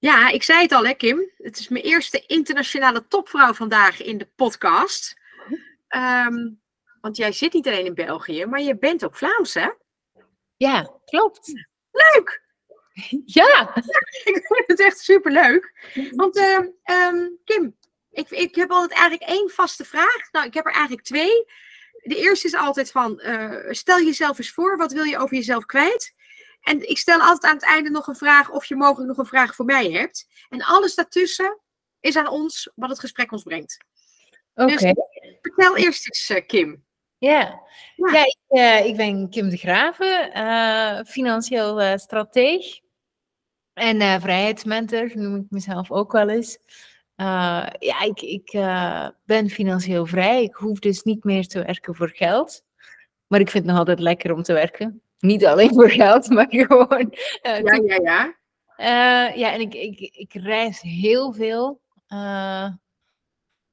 Ja, ik zei het al, hè, Kim. Het is mijn eerste internationale topvrouw vandaag in de podcast. Ehm, want jij zit niet alleen in België, maar je bent ook Vlaams, hè? Ja, klopt. Leuk! Ja! ik vind het echt superleuk. Want ehm, ehm, Kim, ik, ik heb altijd eigenlijk één vaste vraag. Nou, ik heb er eigenlijk twee. De eerste is altijd van, eh, stel jezelf eens voor, wat wil je over jezelf kwijt? En ik stel altijd aan het einde nog een vraag of je mogelijk nog een vraag voor mij hebt. En alles daartussen is aan ons wat het gesprek ons brengt. Oké. Dus vertel eerst eens, uh, Kim. Ja, Ja. ja. ik, eh, ik ben Kim de Graven, eh, financieel eh, strateeg en eh, vrijheidsmentor, noem ik mezelf ook wel eens. Eh, ja, ik, ik eh, ben financieel vrij. Ik hoef dus niet meer te werken voor geld. Maar ik vind het nog altijd lekker om te werken. Niet alleen voor geld, maar gewoon. eh, Ja, ja, ja. eh, ja, en ik, ik, ik reis heel veel. Eh,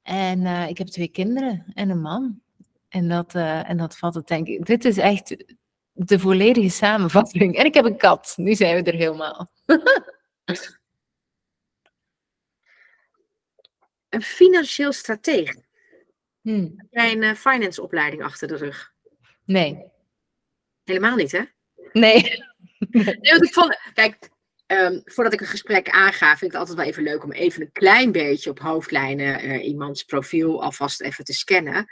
en ik heb twee kinderen en een man. En dat, en dat vat het denk ik. Dit is echt de volledige samenvatting. En ik heb een kat. Nu zijn we er helemaal. Een financieel stratege. Hm, Heb jij een eh, finance opleiding achter de rug? Nee. Helemaal niet, hè? Nee. Nee, want ik vond, kijk, ehm, voordat ik een gesprek aanga, vind ik het altijd wel even leuk om even een klein beetje op hoofdlijnen eh, iemands profiel alvast even te scannen.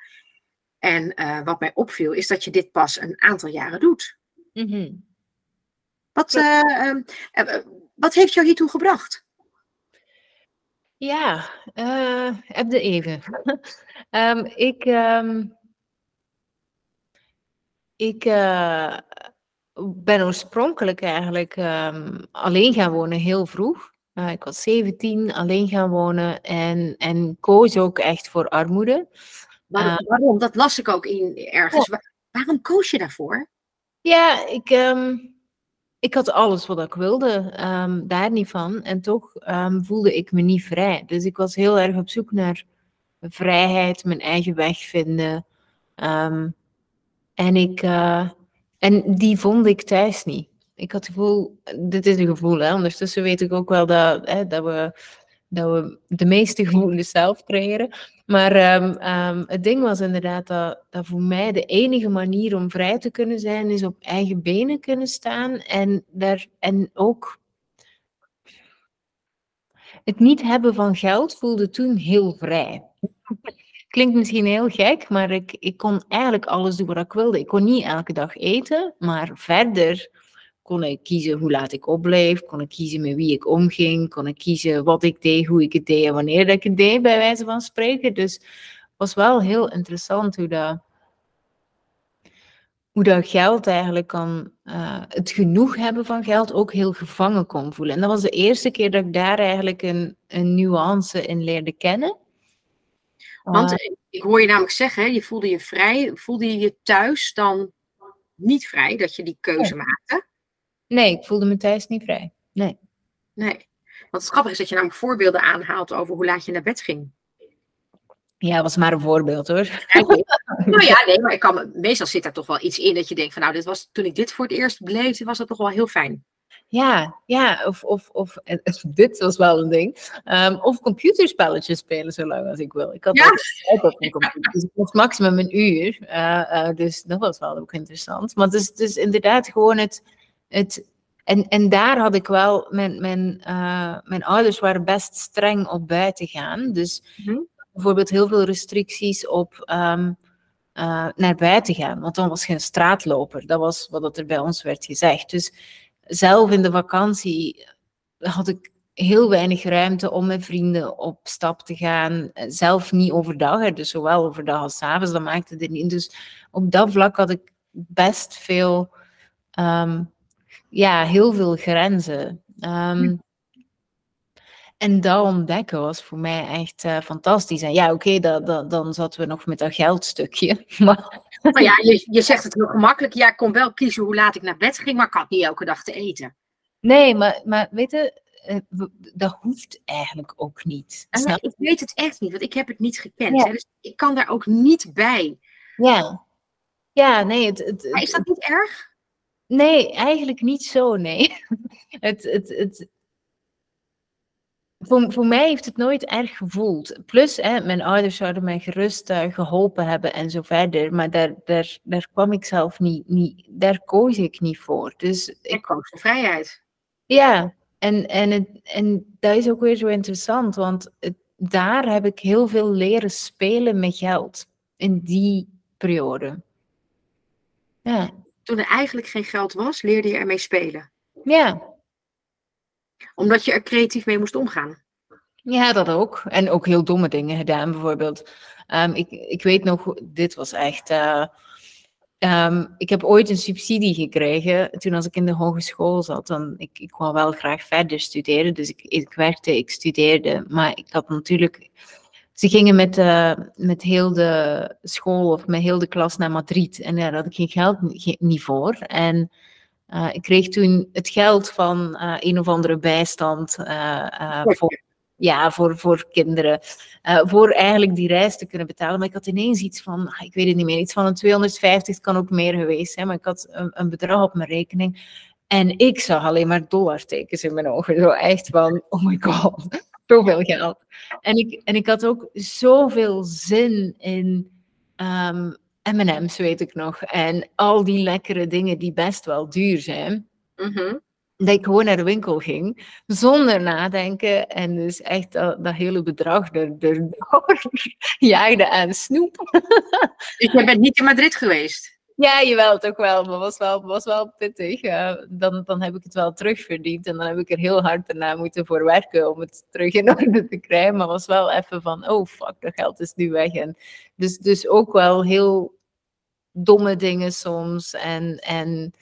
En eh, wat mij opviel, is dat je dit pas een aantal jaren doet. Mhm. Wat, eh, ehm, eh, eh, wat heeft jou hiertoe gebracht? Ja, eh heb de even. Ehm, ik ik eh, ben oorspronkelijk eigenlijk ehm, alleen gaan wonen heel vroeg. Eh, ik was 17, alleen gaan wonen en, en koos ook echt voor armoede. Waarom? waarom? Dat las ik ook in ergens. Wa- waarom koos je daarvoor? Ja, ik, ehm, ik had alles wat ik wilde, ehm, daar niet van. En toch voelde ik me niet vrij. Dus ik was heel erg op zoek naar vrijheid, mijn eigen weg vinden. En, ik, eh, en die vond ik thuis niet. Ik had het gevoel, dit is een gevoel, hè. ondertussen weet ik ook wel dat, hè, dat, we, dat we de meeste gevoelens zelf creëren. Maar ehm, ehm, het ding was inderdaad dat, dat voor mij de enige manier om vrij te kunnen zijn, is op eigen benen kunnen staan en, daar, en ook het niet hebben van geld voelde toen heel vrij. Klinkt misschien heel gek, maar ik, ik kon eigenlijk alles doen wat ik wilde. Ik kon niet elke dag eten, maar verder kon ik kiezen hoe laat ik opbleef, kon ik kiezen met wie ik omging, kon ik kiezen wat ik deed, hoe ik het deed en wanneer ik het deed, bij wijze van spreken. Dus het was wel heel interessant hoe dat, hoe dat geld eigenlijk kan, eh, het genoeg hebben van geld ook heel gevangen kon voelen. En dat was de eerste keer dat ik daar eigenlijk een, een nuance in leerde kennen. Want Eh, ik hoor je namelijk zeggen, je voelde je vrij. Voelde je je thuis dan niet vrij dat je die keuze maakte? nee, ik voelde me thuis niet vrij. Nee. Nee. Want het grappige is dat je namelijk voorbeelden aanhaalt over hoe laat je naar bed ging. Ja, was maar een voorbeeld hoor. Ja, nee. nou ja, nee, maar ik kan, me- meestal zit daar toch wel iets in dat je denkt van nou, dit was, toen ik dit voor het eerst beleefde, was dat toch wel heel fijn. Ja, ja, of, of, of dit was wel een ding. Ehm, of computerspelletjes spelen zolang als ik wil. Ik had Ja. altijd een computer, dus ik was maximum een uur. Eh, eh, dus dat was wel ook interessant. Maar het is dus inderdaad gewoon het. het en, en daar had ik wel, mijn, mijn, eh, mijn ouders waren best streng op buiten gaan. Dus Mhm. bijvoorbeeld heel veel restricties op ehm, eh, naar buiten gaan. Want dan was je een straatloper. Dat was wat er bij ons werd gezegd. Dus zelf in de vakantie had ik heel weinig ruimte om met vrienden op stap te gaan. Zelf niet overdag, dus zowel overdag als avonds, dat maakte er niet. Dus op dat vlak had ik best veel, ehm, ja, heel veel grenzen. Ehm, En dat ontdekken was voor mij echt eh, fantastisch. En ja, oké, dan zaten we nog met dat geldstukje. Maar Maar ja, je, je zegt het heel gemakkelijk. Ja, ik kon wel kiezen hoe laat ik naar bed ging, maar ik had niet elke dag te eten. nee, maar, maar weet je, eh, dat hoeft eigenlijk ook niet. En Snap ik weet het echt niet, want ik heb het niet gekend. Ja. Hè, dus ik kan daar ook niet bij. Ja. Ja, nee, het, het, Maar is dat niet erg? nee, eigenlijk niet zo, nee. het, het, het, voor, voor mij heeft het nooit erg gevoeld. Plus, hè, mijn ouders zouden mij gerust uh, geholpen hebben en zo verder. Maar daar, daar, daar kwam ik zelf niet, niet, daar koos ik niet voor. Dus ik koos de vrijheid. Ja, en, en, het, en dat is ook weer zo interessant, want het, daar heb ik heel veel leren spelen met geld. In die periode. Ja. Toen er eigenlijk geen geld was, leerde je ermee spelen. Ja, omdat je er creatief mee moest omgaan. Ja, dat ook. En ook heel domme dingen gedaan, bijvoorbeeld. Um, ik, ik weet nog, dit was echt. Uh, um, ik heb ooit een subsidie gekregen toen als ik in de hogeschool zat. Dan, ik, ik wou wel graag verder studeren, dus ik, ik werkte, ik studeerde. Maar ik had natuurlijk. Ze gingen met, uh, met heel de school of met heel de klas naar Madrid. En daar had ik geen geld niet voor. En uh, ik kreeg toen het geld van uh, een of andere bijstand uh, voor, ja, voor, voor kinderen. voor eigenlijk die reis te kunnen betalen. Maar ik had ineens iets van, ah, ik weet het niet meer, iets van een 250, het kan ook meer geweest zijn. Maar ik had een, een bedrag op mijn rekening. En ik zag alleen maar dollartekens in mijn ogen. Zo echt van, oh my god, zoveel geld. En ik, en ik had ook zoveel zin in um, M&M's weet ik nog. En al die lekkere dingen die best wel duur zijn. Mhm. Dat ik gewoon naar de winkel ging, zonder nadenken. En dus echt dat, dat hele bedrag er, er jaagde aan snoep. Dus je bent niet in Madrid geweest? Ja, jawel, toch wel. Maar was wel, was wel pittig. dan, dan heb ik het wel terugverdiend. En dan heb ik er heel hard daarna moeten voor werken om het terug in orde te krijgen. Maar was wel even van, oh fuck, dat geld is nu weg. En dus, dus ook wel heel domme dingen soms. En, en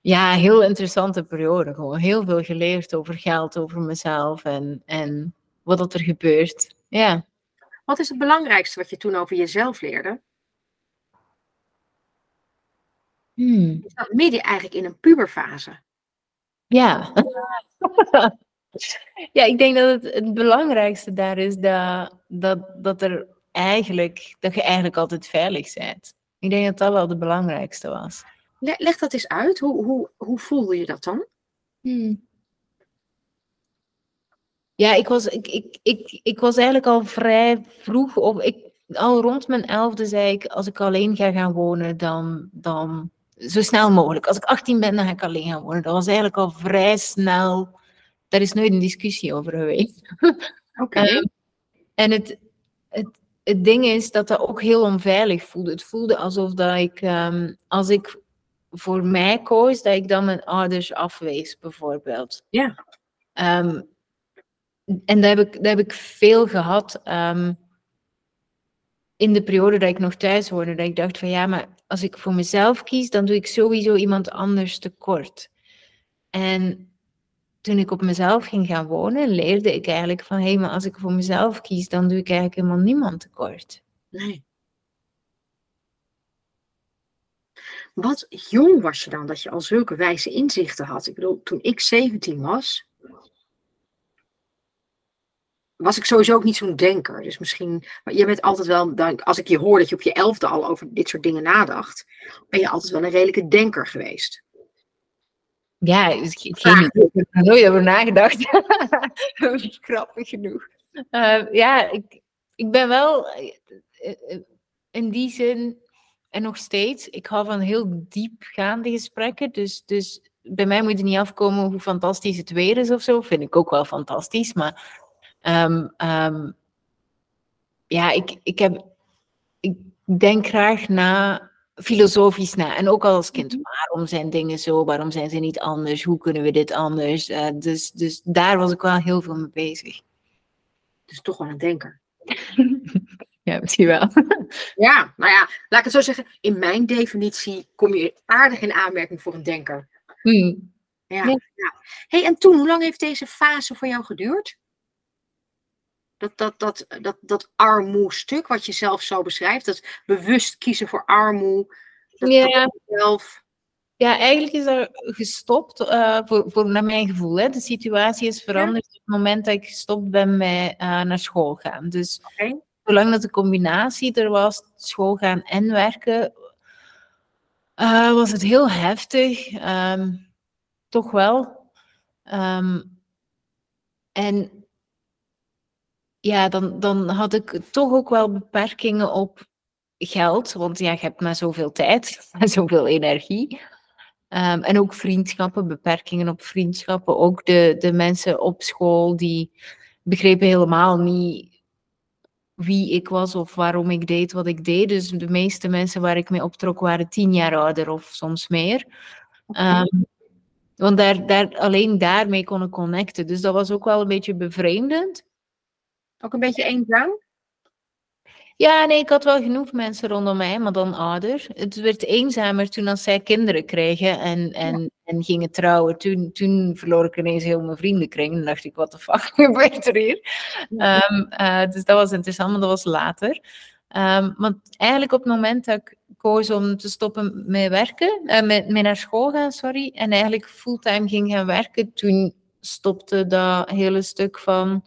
ja, heel interessante periode. Gewoon heel veel geleerd over geld, over mezelf en, en wat er gebeurt. Ja. Wat is het belangrijkste wat je toen over jezelf leerde? Hmm. Je zat midden eigenlijk in een puberfase. Ja. ja, ik denk dat het, het belangrijkste daar is dat, dat, dat, er eigenlijk, dat je eigenlijk altijd veilig bent. Ik denk dat dat wel de belangrijkste was. Leg dat eens uit. Hoe, hoe, hoe voelde je dat dan? Hmm. Ja, ik was, ik, ik, ik, ik was eigenlijk al vrij vroeg, of ik, al rond mijn elfde zei ik, als ik alleen ga gaan wonen, dan, dan zo snel mogelijk. Als ik 18 ben, dan ga ik alleen gaan wonen. Dat was eigenlijk al vrij snel. Daar is nooit een discussie over geweest. Oké. Ehm, en het, het, het ding is dat dat ook heel onveilig voelde. Het voelde alsof dat ik, um, als ik voor mij koos, dat ik dan mijn ouders afwees, bijvoorbeeld. Ja. Um, en dat heb, ik, heb ik veel gehad um, in de periode dat ik nog thuis woonde. Dat ik dacht van ja, maar als ik voor mezelf kies, dan doe ik sowieso iemand anders tekort. En toen ik op mezelf ging gaan wonen, leerde ik eigenlijk van hé, hey, maar als ik voor mezelf kies, dan doe ik eigenlijk helemaal niemand tekort. Nee. Wat jong was je dan dat je al zulke wijze inzichten had? Ik bedoel, toen ik 17 was, was ik sowieso ook niet zo'n denker. Dus misschien, maar je bent altijd wel, als ik je hoor dat je op je elfde al over dit soort dingen nadacht, ben je altijd wel een redelijke denker geweest. Ja, ik geen idee. Ik heb er nooit over nagedacht. Grappig genoeg. Uh, ja, ik, ik ben wel eh, eh, in die zin, en nog steeds, ik hou van heel diepgaande gesprekken. Dus, dus bij mij moet het niet afkomen hoe fantastisch het weer is of zo. Vind ik ook wel fantastisch. Maar um, um, ja, ik, ik, heb, ik denk graag na filosofisch na. En ook al als kind, mhm. waarom zijn dingen zo? Waarom zijn ze niet anders? Hoe kunnen we dit anders? Uh, dus, dus daar was ik wel heel veel mee bezig. Dus toch wel een denker. ja, misschien wel. ja, nou ja, laat ik het zo zeggen. In mijn definitie kom je aardig in aanmerking voor een denker. Hmm. Ja, ja. Hey, en toen, hoe lang heeft deze fase voor jou geduurd? Dat, dat, dat, dat, dat armoe-stuk, wat je zelf zo beschrijft, dat bewust kiezen voor armoe. Dat, ja. Dat zelf... ja, eigenlijk is er gestopt, uh, voor, voor, naar mijn gevoel. Hè. De situatie is veranderd op het moment dat ik gestopt ben met uh, naar school gaan. Dus okay. zolang dat de combinatie er was, school gaan en werken, uh, was het heel heftig. Um, toch wel. Um, en ja, dan, dan had ik toch ook wel beperkingen op geld. Want ja, je hebt maar zoveel tijd en zoveel energie. Ehm, en ook vriendschappen, beperkingen op vriendschappen. Ook de, de mensen op school die begrepen helemaal niet wie ik was of waarom ik deed wat ik deed. Dus de meeste mensen waar ik mee optrok waren tien jaar ouder of soms meer. Ehm, want daar, daar, alleen daarmee kon ik connecten. Dus dat was ook wel een beetje bevreemdend. Ook een beetje eenzaam? Ja, nee, ik had wel genoeg mensen rondom mij, maar dan ouder. Het werd eenzamer toen als zij kinderen kregen en, en, en gingen trouwen. Toen, toen verloor ik ineens heel mijn vriendenkring. Dan dacht ik, wat de fuck gebeurt er hier? Ehm, eh, dus dat was interessant, maar dat was later. Um, want eigenlijk op het moment dat ik koos om te stoppen met werken, uh, met, met naar school gaan, sorry, en eigenlijk fulltime ging gaan werken, toen stopte dat hele stuk van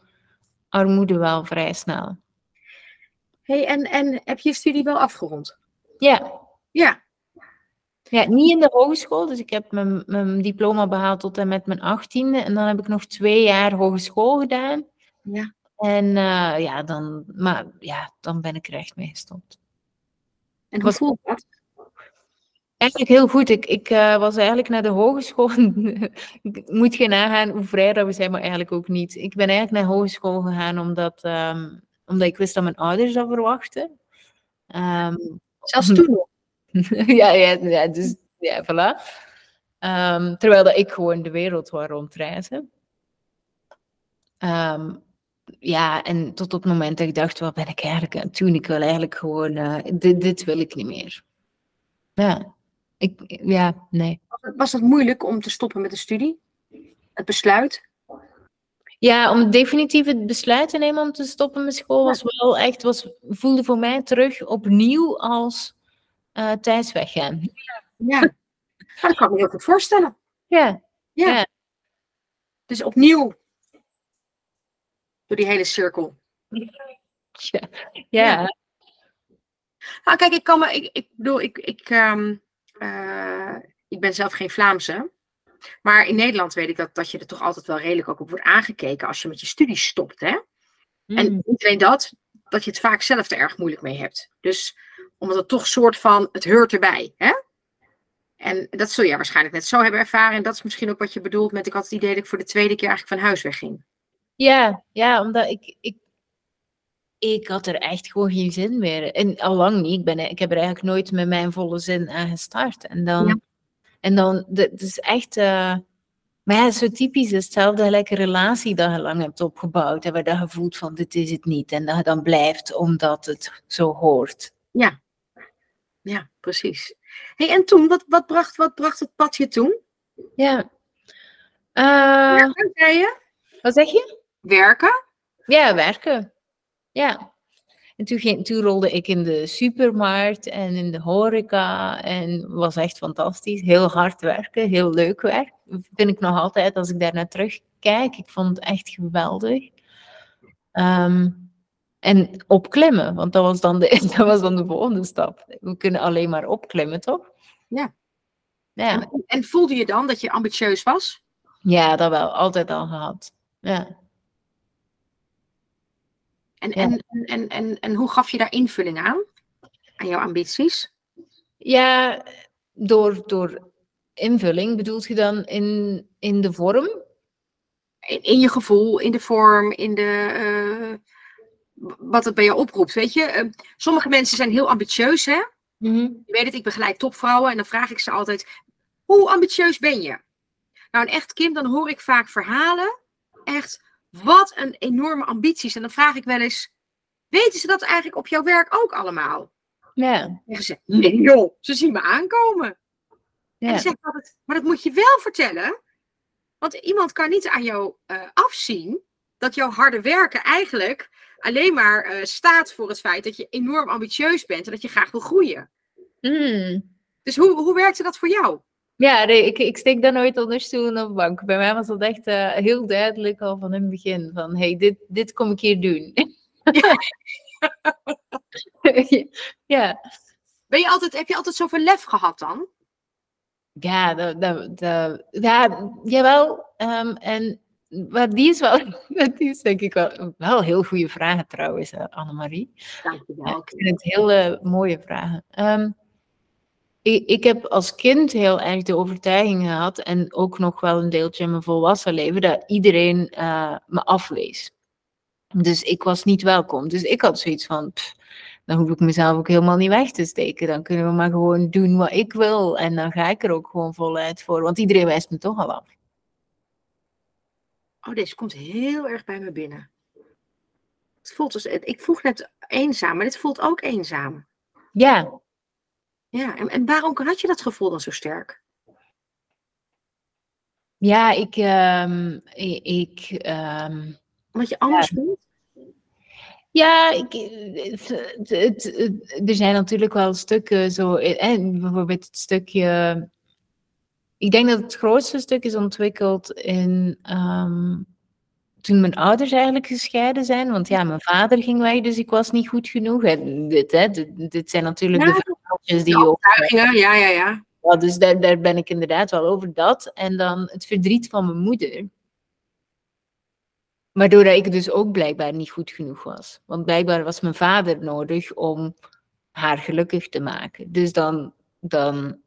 armoede wel vrij snel. Hey, en, en heb je je studie wel afgerond? Ja. Ja. Ja, niet in de hogeschool. Dus ik heb mijn, mijn diploma behaald tot en met mijn achttiende. En dan heb ik nog twee jaar hogeschool gedaan. Ja. En uh, ja, dan, maar, ja, dan ben ik er echt mee gestopt. En hoe voelt dat? Eigenlijk heel goed. Ik, ik uh, was eigenlijk naar de hogeschool. ik moet je nagaan hoe vrij dat we zijn, maar eigenlijk ook niet. Ik ben eigenlijk naar hogeschool gegaan omdat, um, omdat ik wist dat mijn ouders dat verwachten. Um, Zelfs toen nog? ja, ja, ja, dus ja, voilà. Um, terwijl dat ik gewoon de wereld wou rondreizen. Ja, en tot op het moment dat ik dacht, wat ben ik eigenlijk aan toen Ik wil eigenlijk gewoon, uh, dit, dit wil ik niet meer. Ja, ik, ja, nee. Was het moeilijk om te stoppen met de studie? Het besluit? Ja, om definitief het besluit te nemen om te stoppen met school was wel echt, was, voelde voor mij terug opnieuw als uh, thuis weggaan. Ja, dat kan ik me heel goed voorstellen. Ja. ja. ja. Dus opnieuw door die hele cirkel. Ja. ja. Nou, kijk, ik kan me, ik, ik bedoel, ik, ik, um, uh, ik ben zelf geen Vlaamse. Maar in Nederland weet ik dat, dat je er toch altijd wel redelijk ook op wordt aangekeken als je met je studie stopt. Hè? Mm. En niet alleen dat, dat je het vaak zelf er erg moeilijk mee hebt. Dus omdat het toch soort van, het hoort erbij. Hè? En dat zul jij waarschijnlijk net zo hebben ervaren. En dat is misschien ook wat je bedoelt met, ik had het idee dat ik voor de tweede keer eigenlijk van huis wegging. Ja, ja omdat ik, ik, ik had er echt gewoon geen zin meer. En al lang niet. Ik, ben, ik heb er eigenlijk nooit met mijn volle zin aan gestart. En dan, ja. en dan het is echt... Uh, maar ja, zo typisch hetzelfde gelijke relatie dat je lang hebt opgebouwd. En waar dat je voelt van dit is het niet. En dat je dan blijft omdat het zo hoort. Ja, ja precies. Hey, en toen, wat, wat, bracht, wat bracht het pad je toen? Ja. Uh, zei je? Wat zeg je? Werken? Ja, werken. Ja. En toen, ging, toen rolde ik in de supermarkt en in de horeca en was echt fantastisch. Heel hard werken, heel leuk werk. Vind ik nog altijd als ik daar naar terugkijk. Ik vond het echt geweldig. Um, en opklimmen, want dat was, dan de, dat was dan de volgende stap. We kunnen alleen maar opklimmen, toch? Ja. ja. En, en voelde je dan dat je ambitieus was? Ja, dat wel. Altijd al gehad. Ja. En, En, en, en, en hoe gaf je daar invulling aan? Aan jouw ambities? Ja, door, door invulling bedoelt je dan in, in de vorm? In, in je gevoel, in de vorm, in de. Uh, wat het bij jou oproept. Weet je, uh, sommige mensen zijn heel ambitieus, hè? Mm -hmm. Je weet het, ik begeleid topvrouwen en dan vraag ik ze altijd: hoe ambitieus ben je? Nou, een echt kind, dan hoor ik vaak verhalen. Echt, wat een enorme ambities. En dan vraag ik wel eens, weten ze dat eigenlijk op jouw werk ook allemaal? Ja. En ze nee joh, ze zien me aankomen. Ja. En zeg altijd, maar dat moet je wel vertellen. Want iemand kan niet aan jou uh, afzien dat jouw harde werken eigenlijk alleen maar uh, staat voor het feit dat je enorm ambitieus bent en dat je graag wil groeien. Mm. Dus hoe, hoe werkte dat voor jou? Ja, nee, ik, ik steek daar nooit onder stoelen of bank. Bij mij was dat echt uh, heel duidelijk al van het begin. Van, hey, dit, dit kom ik hier doen. ja. Ben je altijd, heb je altijd zoveel lef gehad dan? Ja, de, de, de, ja jawel. Um, en maar die is wel, die is denk ik wel, wel heel goede vragen trouwens, Annemarie. Dankjewel. Ik vind het hele mooie vragen. Ehm, ik, ik, heb als kind heel erg de overtuiging gehad, en ook nog wel een deeltje in mijn volwassen leven, dat iedereen uh, me afwees. Dus ik was niet welkom. Dus ik had zoiets van, dan hoef ik mezelf ook helemaal niet weg te steken. Dan kunnen we maar gewoon doen wat ik wil. En dan ga ik er ook gewoon voluit voor. Want iedereen wijst me toch al af. Oh, deze komt heel erg bij me binnen. Het voelt dus, ik vroeg net eenzaam, maar dit voelt ook eenzaam. Ja. Ja, en, en waarom had je dat gevoel dan zo sterk? Ja, ik, um, ik, um, Omdat je anders ja. bent? Ja, ik, het, het, er zijn natuurlijk wel stukken zo, eh, bijvoorbeeld het stukje. Ik denk dat het grootste stuk is ontwikkeld in. Um, toen mijn ouders eigenlijk gescheiden zijn. Want ja, mijn vader ging weg, dus ik was niet goed genoeg. En dit, hè, dit, dit zijn natuurlijk ja, de verhaaltjes die je ook. Ja, ja, ja. ja. ja dus daar, daar ben ik inderdaad wel over dat. En dan het verdriet van mijn moeder. Waardoor ik dus ook blijkbaar niet goed genoeg was. Want blijkbaar was mijn vader nodig om haar gelukkig te maken. Dus dan, dan,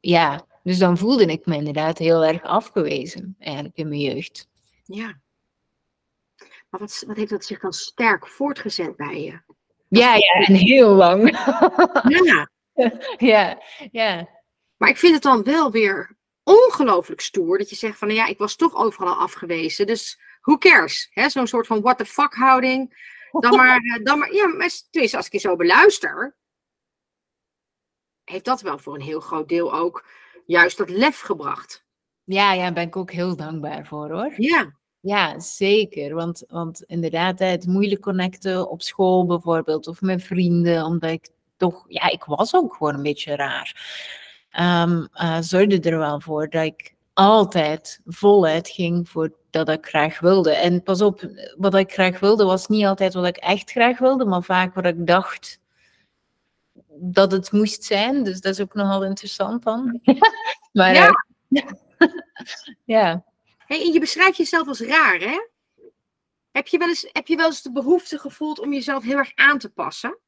ja, dus dan voelde ik me inderdaad heel erg afgewezen, eigenlijk in mijn jeugd. Ja. Maar wat, wat heeft dat zich dan sterk voortgezet bij je? Ja, ja, en heel lang. Ja. ja, ja. Maar ik vind het dan wel weer ongelooflijk stoer dat je zegt van, ja, ik was toch overal afgewezen. Dus who cares? Zo'n soort van what the fuck houding. Dan maar, eh, dan maar ja, maar tenminste, als ik je zo beluister, heeft dat wel voor een heel groot deel ook juist dat lef gebracht. Ja, ja, daar ben ik ook heel dankbaar voor hoor. Ja. Ja, zeker. Want, want inderdaad, het moeilijk connecten op school bijvoorbeeld, of met vrienden, omdat ik toch, ja, ik was ook gewoon een beetje raar. Um, uh, zorgde er wel voor dat ik altijd voluit ging voor dat ik graag wilde. En pas op, wat ik graag wilde was niet altijd wat ik echt graag wilde, maar vaak wat ik dacht dat het moest zijn. Dus dat is ook nogal interessant dan. maar ja. Uh, ja. Hey, en je beschrijft jezelf als raar, hè? Heb je, wel eens, heb je wel eens de behoefte gevoeld om jezelf heel erg aan te passen?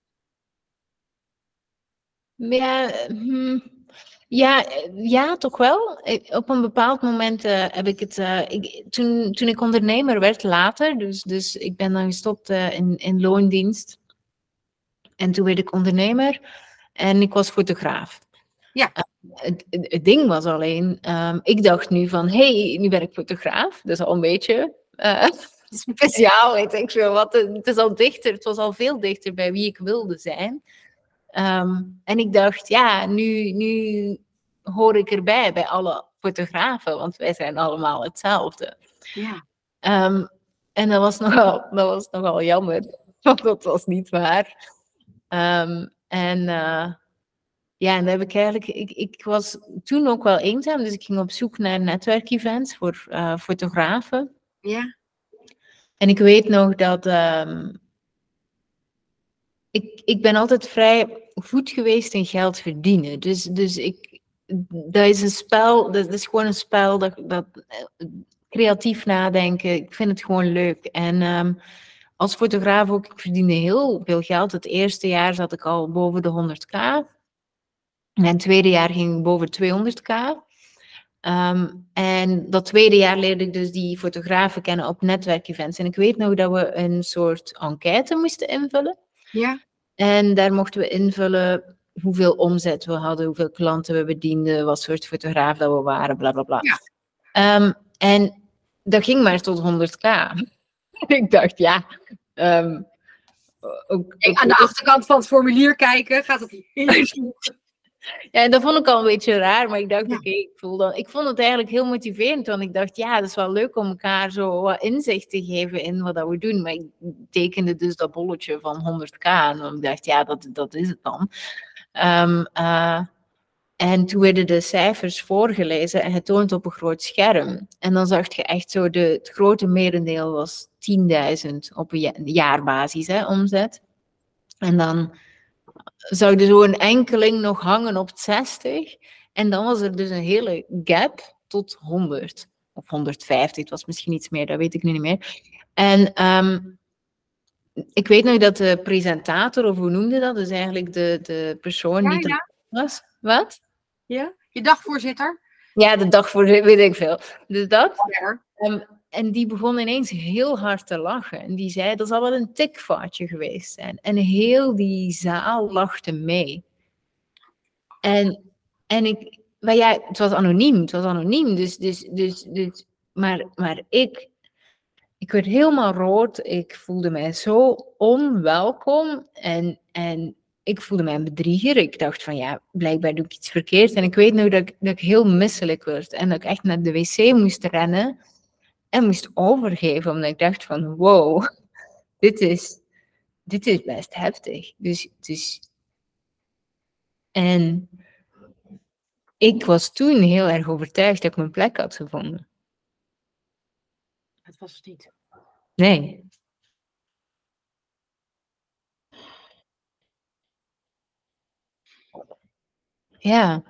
Ja, hmm. Ja, eh, ja, toch wel. Op een bepaald moment uh, heb ik het. Uh, ik, toen, toen ik ondernemer werd later, dus, dus ik ben dan gestopt uh, in, in loondienst. En toen werd ik ondernemer en ik was fotograaf. Ja. Het, het, ding was alleen, um, ik dacht nu van, hé, hey, nu ben ik fotograaf. Dat is al een beetje speciaal, weet ik veel wat. Het is al dichter, het was al veel dichter bij wie ik wilde zijn. Um, en ik dacht, ja, nu, nu hoor ik erbij bij alle fotografen, want wij zijn allemaal hetzelfde. Ja. Um, en dat was, nogal, dat was nogal jammer, want dat was niet waar. Um, en uh, ja, en dan heb ik eigenlijk, ik, ik was toen ook wel eenzaam, dus ik ging op zoek naar netwerkevents voor uh, fotografen. Ja. En ik weet nog dat um, ik, ik ben altijd vrij goed geweest in geld verdienen. Dus, dus ik, dat is een spel, dat, is gewoon een spel dat, dat creatief nadenken. Ik vind het gewoon leuk. En um, als fotograaf ook, ik verdiende heel veel geld. Het eerste jaar zat ik al boven de 100k. En het tweede jaar ging ik boven 200k. Um, en dat tweede jaar leerde ik dus die fotografen kennen op netwerkevents. En ik weet nog dat we een soort enquête moesten invullen. Ja. En daar mochten we invullen hoeveel omzet we hadden, hoeveel klanten we bedienden, wat soort fotograaf dat we waren, bla bla bla. Ja. Um, en dat ging maar tot 100k. ik dacht, ja. Um, ook, ook, aan de achterkant van het formulier kijken, gaat het Ja, en dat vond ik al een beetje raar, maar ik dacht, ja. oké, okay, ik voel dan. Ik vond het eigenlijk heel motiverend, want ik dacht, ja, dat is wel leuk om elkaar zo wat inzicht te geven in wat dat we doen. Maar ik tekende dus dat bolletje van 100k en ik dacht, ja, dat, dat is het dan. Um, uh, en toen werden de cijfers voorgelezen en getoond op een groot scherm. En dan zag je echt zo, de, het grote merendeel was 10.000 op een jaarbasis, hè, omzet. En dan zou er zo een enkeling nog hangen op 60. En dan was er dus een hele gap tot 100. of 150, het was misschien iets meer, dat weet ik nu niet meer. En ehm, ik weet nog dat de presentator, of hoe noemde dat, dus eigenlijk de, de persoon Ja, die er ja. was. Wat? Ja? Je dagvoorzitter? Ja, de dag voor, de- weet ik veel. Dus dat. Ja. En die begon ineens heel hard te lachen. En die zei, dat zal wel een tikfoutje geweest zijn. En heel die zaal lachte mee. En, en ik, maar ja, het was anoniem, het was anoniem. Dus, dus, dus, dus, maar, maar ik, ik werd helemaal rood. Ik voelde mij zo onwelkom. En, en ik voelde mij een bedrieger. Ik dacht van ja, blijkbaar doe ik iets verkeerd. En ik weet nog dat ik, dat ik heel misselijk werd. En dat ik echt naar de wc moest rennen. En moest overgeven. Omdat ik dacht van wow, dit is, dit is best heftig. Dus, dus... En ik was toen heel erg overtuigd dat ik mijn plek had gevonden. Dat was het niet. Nee. Ja,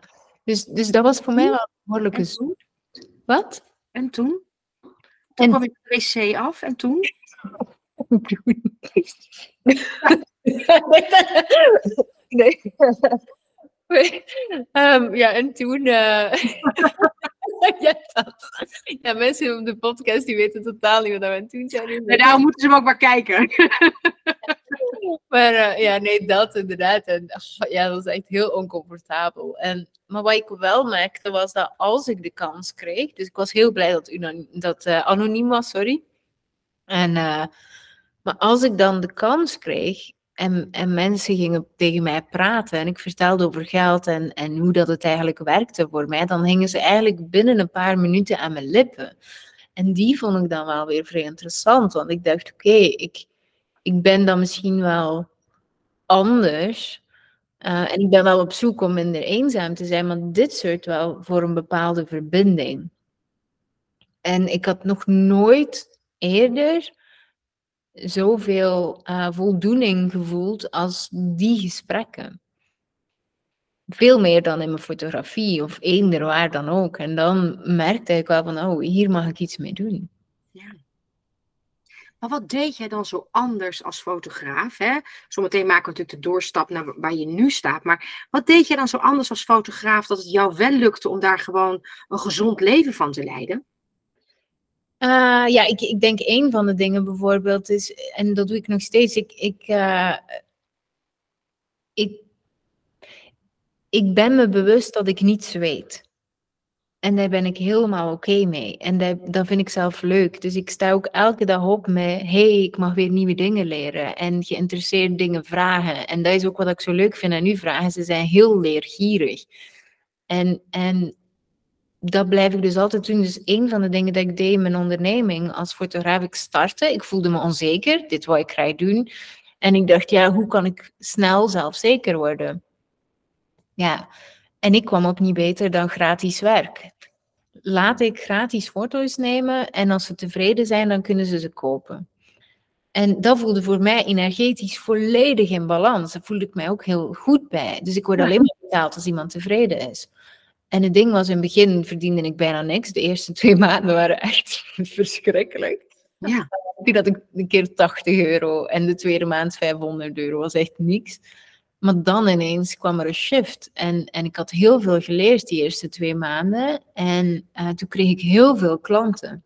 dus, dus dat was voor mij wel een behoorlijke toen? Wat? En toen? Toen En- kwam je de wc af en toen? nee. Nee. Ehm, ja, en toen. eh, ja, dat. ja, mensen op de podcast die weten totaal niet wat we toen zijn. Nee, daarom moeten ze hem ook maar kijken. Maar eh, ja, nee, dat inderdaad. En ja, dat was echt heel oncomfortabel. En, maar wat ik wel merkte was dat als ik de kans kreeg, dus ik was heel blij dat u dat eh, anoniem was, sorry. En, eh, maar als ik dan de kans kreeg en, en mensen gingen tegen mij praten en ik vertelde over geld en, en hoe dat het eigenlijk werkte voor mij, dan hingen ze eigenlijk binnen een paar minuten aan mijn lippen. En die vond ik dan wel weer vrij interessant, want ik dacht, oké, ik, ik ben dan misschien wel anders. eh, en ik ben wel op zoek om minder eenzaam te zijn, maar dit soort wel voor een bepaalde verbinding. En ik had nog nooit eerder zoveel eh, voldoening gevoeld als die gesprekken. Veel meer dan in mijn fotografie of eender waar dan ook. En dan merkte ik wel van, oh, hier mag ik iets mee doen. Maar wat deed jij dan zo anders als fotograaf? Hè? Zometeen maken we natuurlijk de doorstap naar waar je nu staat. Maar wat deed jij dan zo anders als fotograaf dat het jou wel lukte om daar gewoon een gezond leven van te leiden? Uh, ja, ik, ik denk een van de dingen bijvoorbeeld is, en dat doe ik nog steeds, ik, ik, uh, ik, ik ben me bewust dat ik niets weet. En daar ben ik helemaal oké mee. En dat, vind ik zelf leuk. Dus ik sta ook elke dag op met, hey, ik mag weer nieuwe dingen leren. En geïnteresseerde dingen vragen. En dat is ook wat ik zo leuk vind aan uw vragen. Ze zijn heel leergierig. En, en dat blijf ik dus altijd doen. Dus een van de dingen dat ik deed in mijn onderneming als fotograaf, ik startte. Ik voelde me onzeker. Dit wou ik graag doen. En ik dacht, ja, hoe kan ik snel zelfzeker worden? Ja, en ik kwam op niet beter dan gratis werk. Laat ik gratis foto's nemen en als ze tevreden zijn, dan kunnen ze ze kopen. En dat voelde voor mij energetisch volledig in balans. Daar voelde ik mij ook heel goed bij. Dus ik word alleen maar betaald als iemand tevreden is. En het ding was, in het begin verdiende ik bijna niks. De eerste twee maanden waren echt verschrikkelijk. Ja. Ik had ik een keer 80 euro en de tweede maand 500 euro. was echt niks. Maar dan ineens kwam er een shift. En, en ik had heel veel geleerd die eerste twee maanden. En uh, toen kreeg ik heel veel klanten.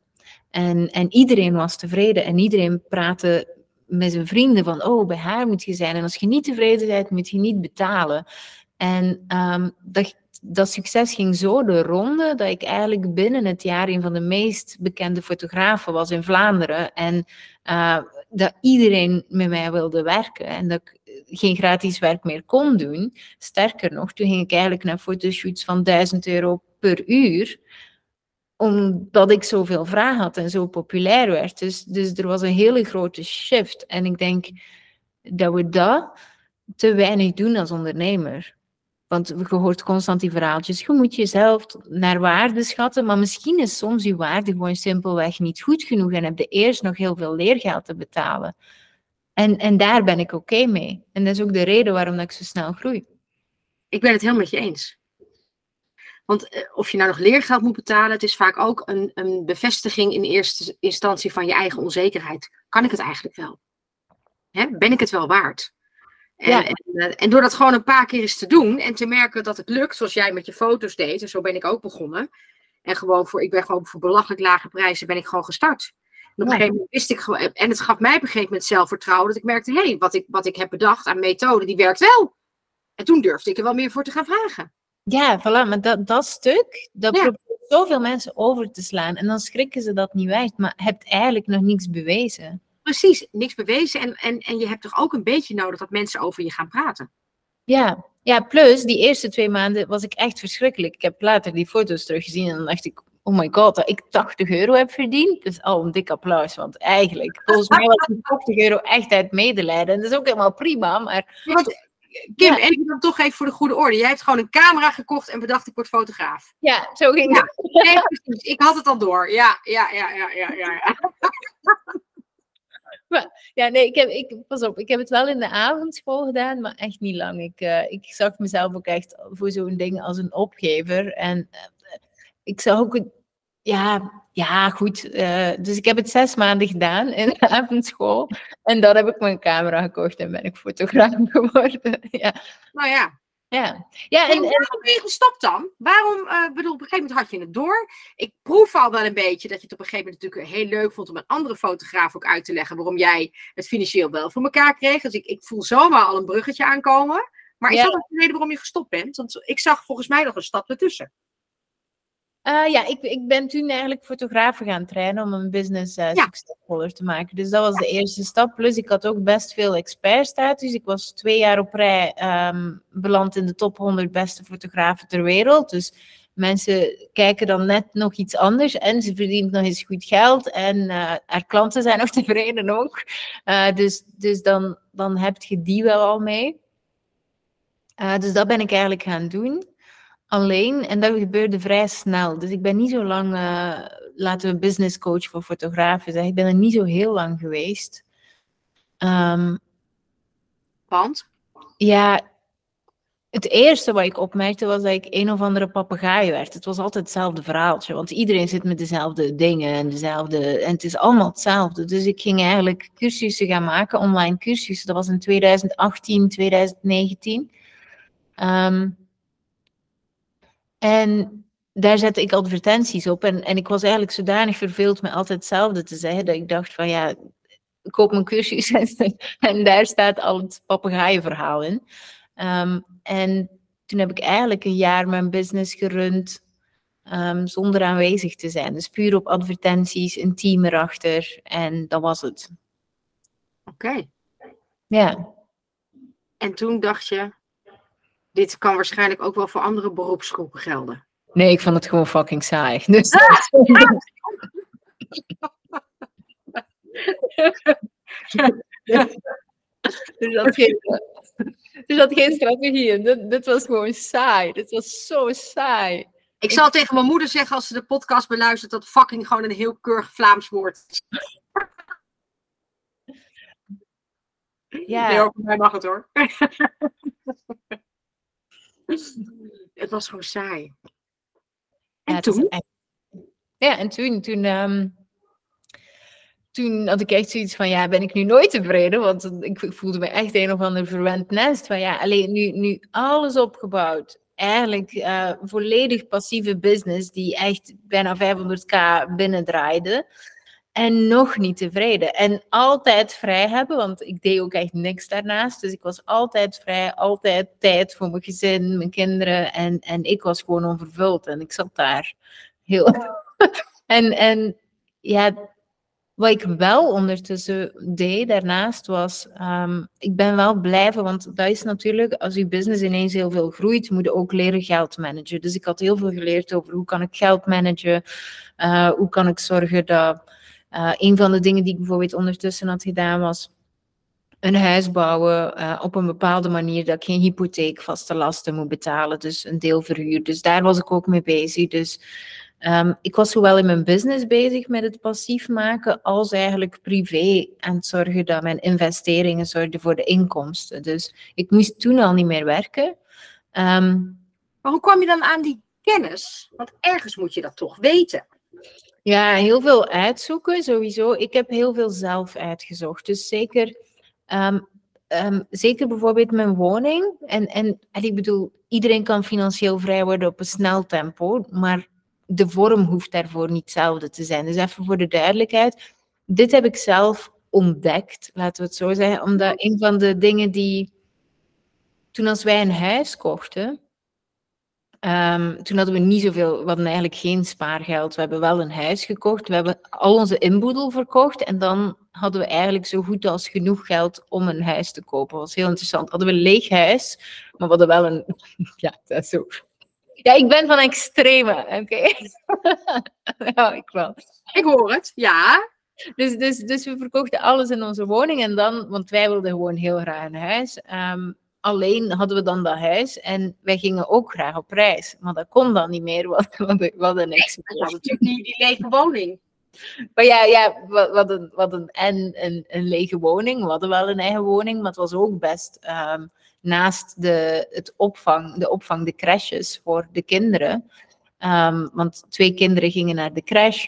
En, en iedereen was tevreden. En iedereen praatte met zijn vrienden van... Oh, bij haar moet je zijn. En als je niet tevreden bent, moet je niet betalen. En um, dat, dat succes ging zo de ronde... dat ik eigenlijk binnen het jaar... een van de meest bekende fotografen was in Vlaanderen. En uh, dat iedereen met mij wilde werken. En dat ik geen gratis werk meer kon doen. Sterker nog, toen ging ik eigenlijk naar fotoshoots van 1000 euro per uur, omdat ik zoveel vraag had en zo populair werd. Dus, dus er was een hele grote shift. En ik denk dat we dat te weinig doen als ondernemer. Want je hoort constant die verhaaltjes. Je moet jezelf naar waarde schatten, maar misschien is soms je waarde gewoon simpelweg niet goed genoeg en heb je eerst nog heel veel leergeld te betalen. En, en daar ben ik oké okay mee. En dat is ook de reden waarom dat ik zo snel groei. Ik ben het helemaal met je eens. Want eh, of je nou nog leergeld moet betalen, het is vaak ook een, een bevestiging in eerste instantie van je eigen onzekerheid. Kan ik het eigenlijk wel? Hè? Ben ik het wel waard? En, Ja. en, eh, en door dat gewoon een paar keer eens te doen en te merken dat het lukt, zoals jij met je foto's deed, en zo ben ik ook begonnen. En gewoon voor, ik ben gewoon voor belachelijk lage prijzen ben ik gewoon gestart. En op een gegeven moment wist ik gewoon, en het gaf mij op een gegeven moment zelfvertrouwen, dat ik merkte, hé, hey, wat, ik, wat ik heb bedacht aan methode, die werkt wel. En toen durfde ik er wel meer voor te gaan vragen. Ja, voilà, maar dat, dat stuk, dat Ja. probeert zoveel mensen over te slaan. En dan schrikken ze dat niet weg, maar hebt eigenlijk nog niets bewezen. Precies, niks bewezen. En, en, en je hebt toch ook een beetje nodig dat mensen over je gaan praten. Ja. ja, plus die eerste twee maanden was ik echt verschrikkelijk. Ik heb later die foto's teruggezien en dan dacht ik, oh my god, dat ik 80 euro heb verdiend. Dus al een dik applaus, want eigenlijk, volgens mij was die 80 euro echt uit medelijden. En dat is ook helemaal prima, maar Kim, Ja. even dan toch even voor de goede orde. Jij hebt gewoon een camera gekocht en bedacht, ik word fotograaf. ja, zo ging Ja. het. Nee, precies. Ik had het al door. Ja, ja, ja, ja, ja, ja. ja. Ja, nee, ik heb, ik, pas op, ik heb het wel in de avondschool gedaan, maar echt niet lang. Ik, eh, ik zag mezelf ook echt voor zo'n ding als een opgever. En eh, ik zag ook, ja, ja, goed. eh, dus ik heb het zes maanden gedaan in de avondschool. En dan heb ik mijn camera gekocht en ben ik fotograaf geworden. Ja, Nou ja. ja. ja En en, waarom ben je gestopt dan? Waarom, eh bedoel, op een gegeven moment had je het door. Ik proef al wel een beetje dat je het op een gegeven moment natuurlijk heel leuk vond om een andere fotograaf ook uit te leggen waarom jij het financieel wel voor elkaar kreeg. Dus ik, ik voel zomaar al een bruggetje aankomen. Maar is Ja. dat ook de reden waarom je gestopt bent? Want ik zag volgens mij nog een stap ertussen. Eh, ja, ik, ik ben toen eigenlijk fotografen gaan trainen om mijn business Ja. succesvoller te maken. Dus dat was de eerste stap. Plus ik had ook best veel expertstatus. Ik was twee jaar op rij ehm, beland in de top 100 beste fotografen ter wereld. Dus mensen kijken dan net nog iets anders en ze verdient nog eens goed geld en eh, haar klanten zijn ook tevreden ook. Dus dus dan, dan heb je die wel al mee. Dus dat ben ik eigenlijk gaan doen alleen en dat gebeurde vrij snel. Dus ik ben niet zo lang, eh, laten we business coach voor fotografen zeggen, ik ben er niet zo heel lang geweest. Ehm, Want? ja, het eerste wat ik opmerkte was dat ik een of andere papegaai werd. Het was altijd hetzelfde verhaaltje, want iedereen zit met dezelfde dingen en dezelfde, en het is allemaal hetzelfde. Dus ik ging eigenlijk cursussen gaan maken, online cursussen. Dat was in 2018, 2019. Ehm, en daar zette ik advertenties op. En, en ik was eigenlijk zodanig verveeld met altijd hetzelfde te zeggen, dat ik dacht van ja, ik koop mijn cursus en, en daar staat al het papegaaienverhaal in. Ehm, en toen heb ik eigenlijk een jaar mijn business gerund ehm, zonder aanwezig te zijn. Dus puur op advertenties, een team erachter en dat was het. Oké. Ja, En toen dacht je, dit kan waarschijnlijk ook wel voor andere beroepsgroepen gelden. nee, ik vond het gewoon fucking saai. Dus Er zat geen, er zat geen strategie in. Dit, dit was gewoon saai. Dit was zo saai. Ik zal tegen mijn moeder zeggen als ze de podcast beluistert dat fucking gewoon een heel keurig Vlaams woord is. Ja. Nee, mij mag het hoor. het was gewoon saai. En Ja, toen? echt- Ja, en toen, toen, ehm, toen had ik echt zoiets van, ja, ben ik nu nooit tevreden? Want ik ik voelde me echt een of ander verwend nest. Van ja, alleen nu, nu alles opgebouwd. Eigenlijk eh, volledig passieve business die echt bijna 500k binnendraaide. En nog niet tevreden. En altijd vrij hebben, want ik deed ook echt niks daarnaast. Dus ik was altijd vrij, altijd tijd voor mijn gezin, mijn kinderen. En, en ik was gewoon onvervuld. En ik zat daar heel. en, en ja, wat ik wel ondertussen deed daarnaast was, ehm, ik ben wel blijven, want dat is natuurlijk, als je business ineens heel veel groeit, moet je ook leren geld managen. Dus ik had heel veel geleerd over hoe kan ik geld managen, eh, hoe kan ik zorgen dat, eh, een van de dingen die ik bijvoorbeeld ondertussen had gedaan was, een huis bouwen eh, op een bepaalde manier dat ik geen hypotheek, vaste lasten moet betalen, dus een deel verhuur. Dus daar was ik ook mee bezig. Dus Ehm, ik was zowel in mijn business bezig met het passief maken, als eigenlijk privé het zorgen dat mijn investeringen zorgden voor de inkomsten. Dus ik moest toen al niet meer werken. Ehm, Maar hoe kwam je dan aan die kennis? Want ergens moet je dat toch weten. Ja, heel veel uitzoeken sowieso. Ik heb heel veel zelf uitgezocht. Dus zeker, ehm, ehm, zeker bijvoorbeeld mijn woning. En, en, ik bedoel, iedereen kan financieel vrij worden op een snel tempo. Maar de vorm hoeft daarvoor niet hetzelfde te zijn. Dus even voor de duidelijkheid. Dit heb ik zelf ontdekt, laten we het zo zeggen. Omdat een van de dingen die... Toen als wij een huis kochten, Um, toen hadden we niet zoveel, we hadden eigenlijk geen spaargeld. We hebben wel een huis gekocht, we hebben al onze inboedel verkocht en dan hadden we eigenlijk zo goed als genoeg geld om een huis te kopen. Dat was heel interessant. Hadden we een leeg huis, maar we hadden wel een... Ja, dat is zo... Ja, ik ben van extreme, oké? ja, ik wel. Ik hoor het, ja. Dus, dus, dus we verkochten alles in onze woning en dan, want wij wilden gewoon heel graag een huis. Um, alleen hadden we dan dat huis en wij gingen ook graag op reis. Maar dat kon dan niet meer, want we hadden niks meer. Dat natuurlijk die, die lege woning. Maar ja, ja we, hadden, we hadden en een, een lege woning, we hadden wel een eigen woning, maar het was ook best um, naast de, het opvang, de opvang, de crashes voor de kinderen. Um, want twee kinderen gingen naar de crash.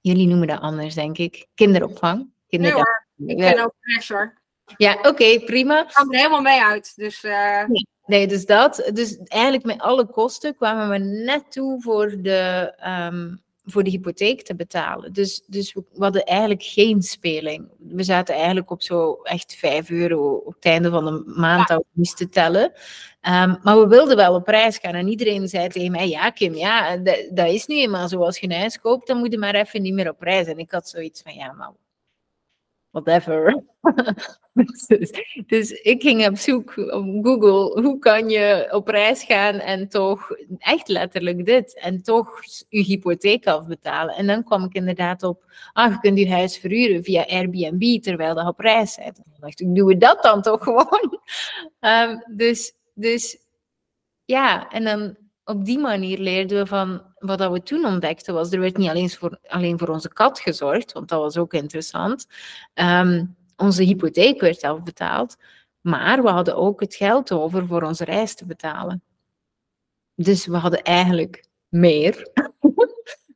Jullie noemen dat anders, denk ik. Kinderopvang. Kinderopvang. Nee, hoor. ik ben ook crasher. Ja, oké, prima. Ik kwam er helemaal mee uit. Dus, uh... nee, dus dat. Dus eigenlijk met alle kosten kwamen we net toe voor de, um, voor de hypotheek te betalen. Dus, dus we, hadden eigenlijk geen speling. We zaten eigenlijk op zo echt 5 euro op het einde van de maand ja. dat we moesten tellen. Um, maar we wilden wel op reis gaan. En iedereen zei tegen mij, ja Kim, ja, dat, dat is nu eenmaal zo. Als je een huis koopt, dan moet je maar even niet meer op reis. En ik had zoiets van, ja, maar whatever. dus, dus, ik ging op zoek op Google, hoe kan je op reis gaan en toch echt letterlijk dit, en toch je hypotheek afbetalen. En dan kwam ik inderdaad op, ah, je kunt je huis verhuren via Airbnb terwijl je op reis bent. Dan dacht ik, doen we dat dan toch gewoon? Um, dus, dus ja, en dan op die manier leerden we van wat dat we toen ontdekten was, er werd niet alleen voor, alleen voor onze kat gezorgd, want dat was ook interessant. Um, onze hypotheek werd afbetaald, maar we hadden ook het geld over voor onze reis te betalen. Dus we hadden eigenlijk meer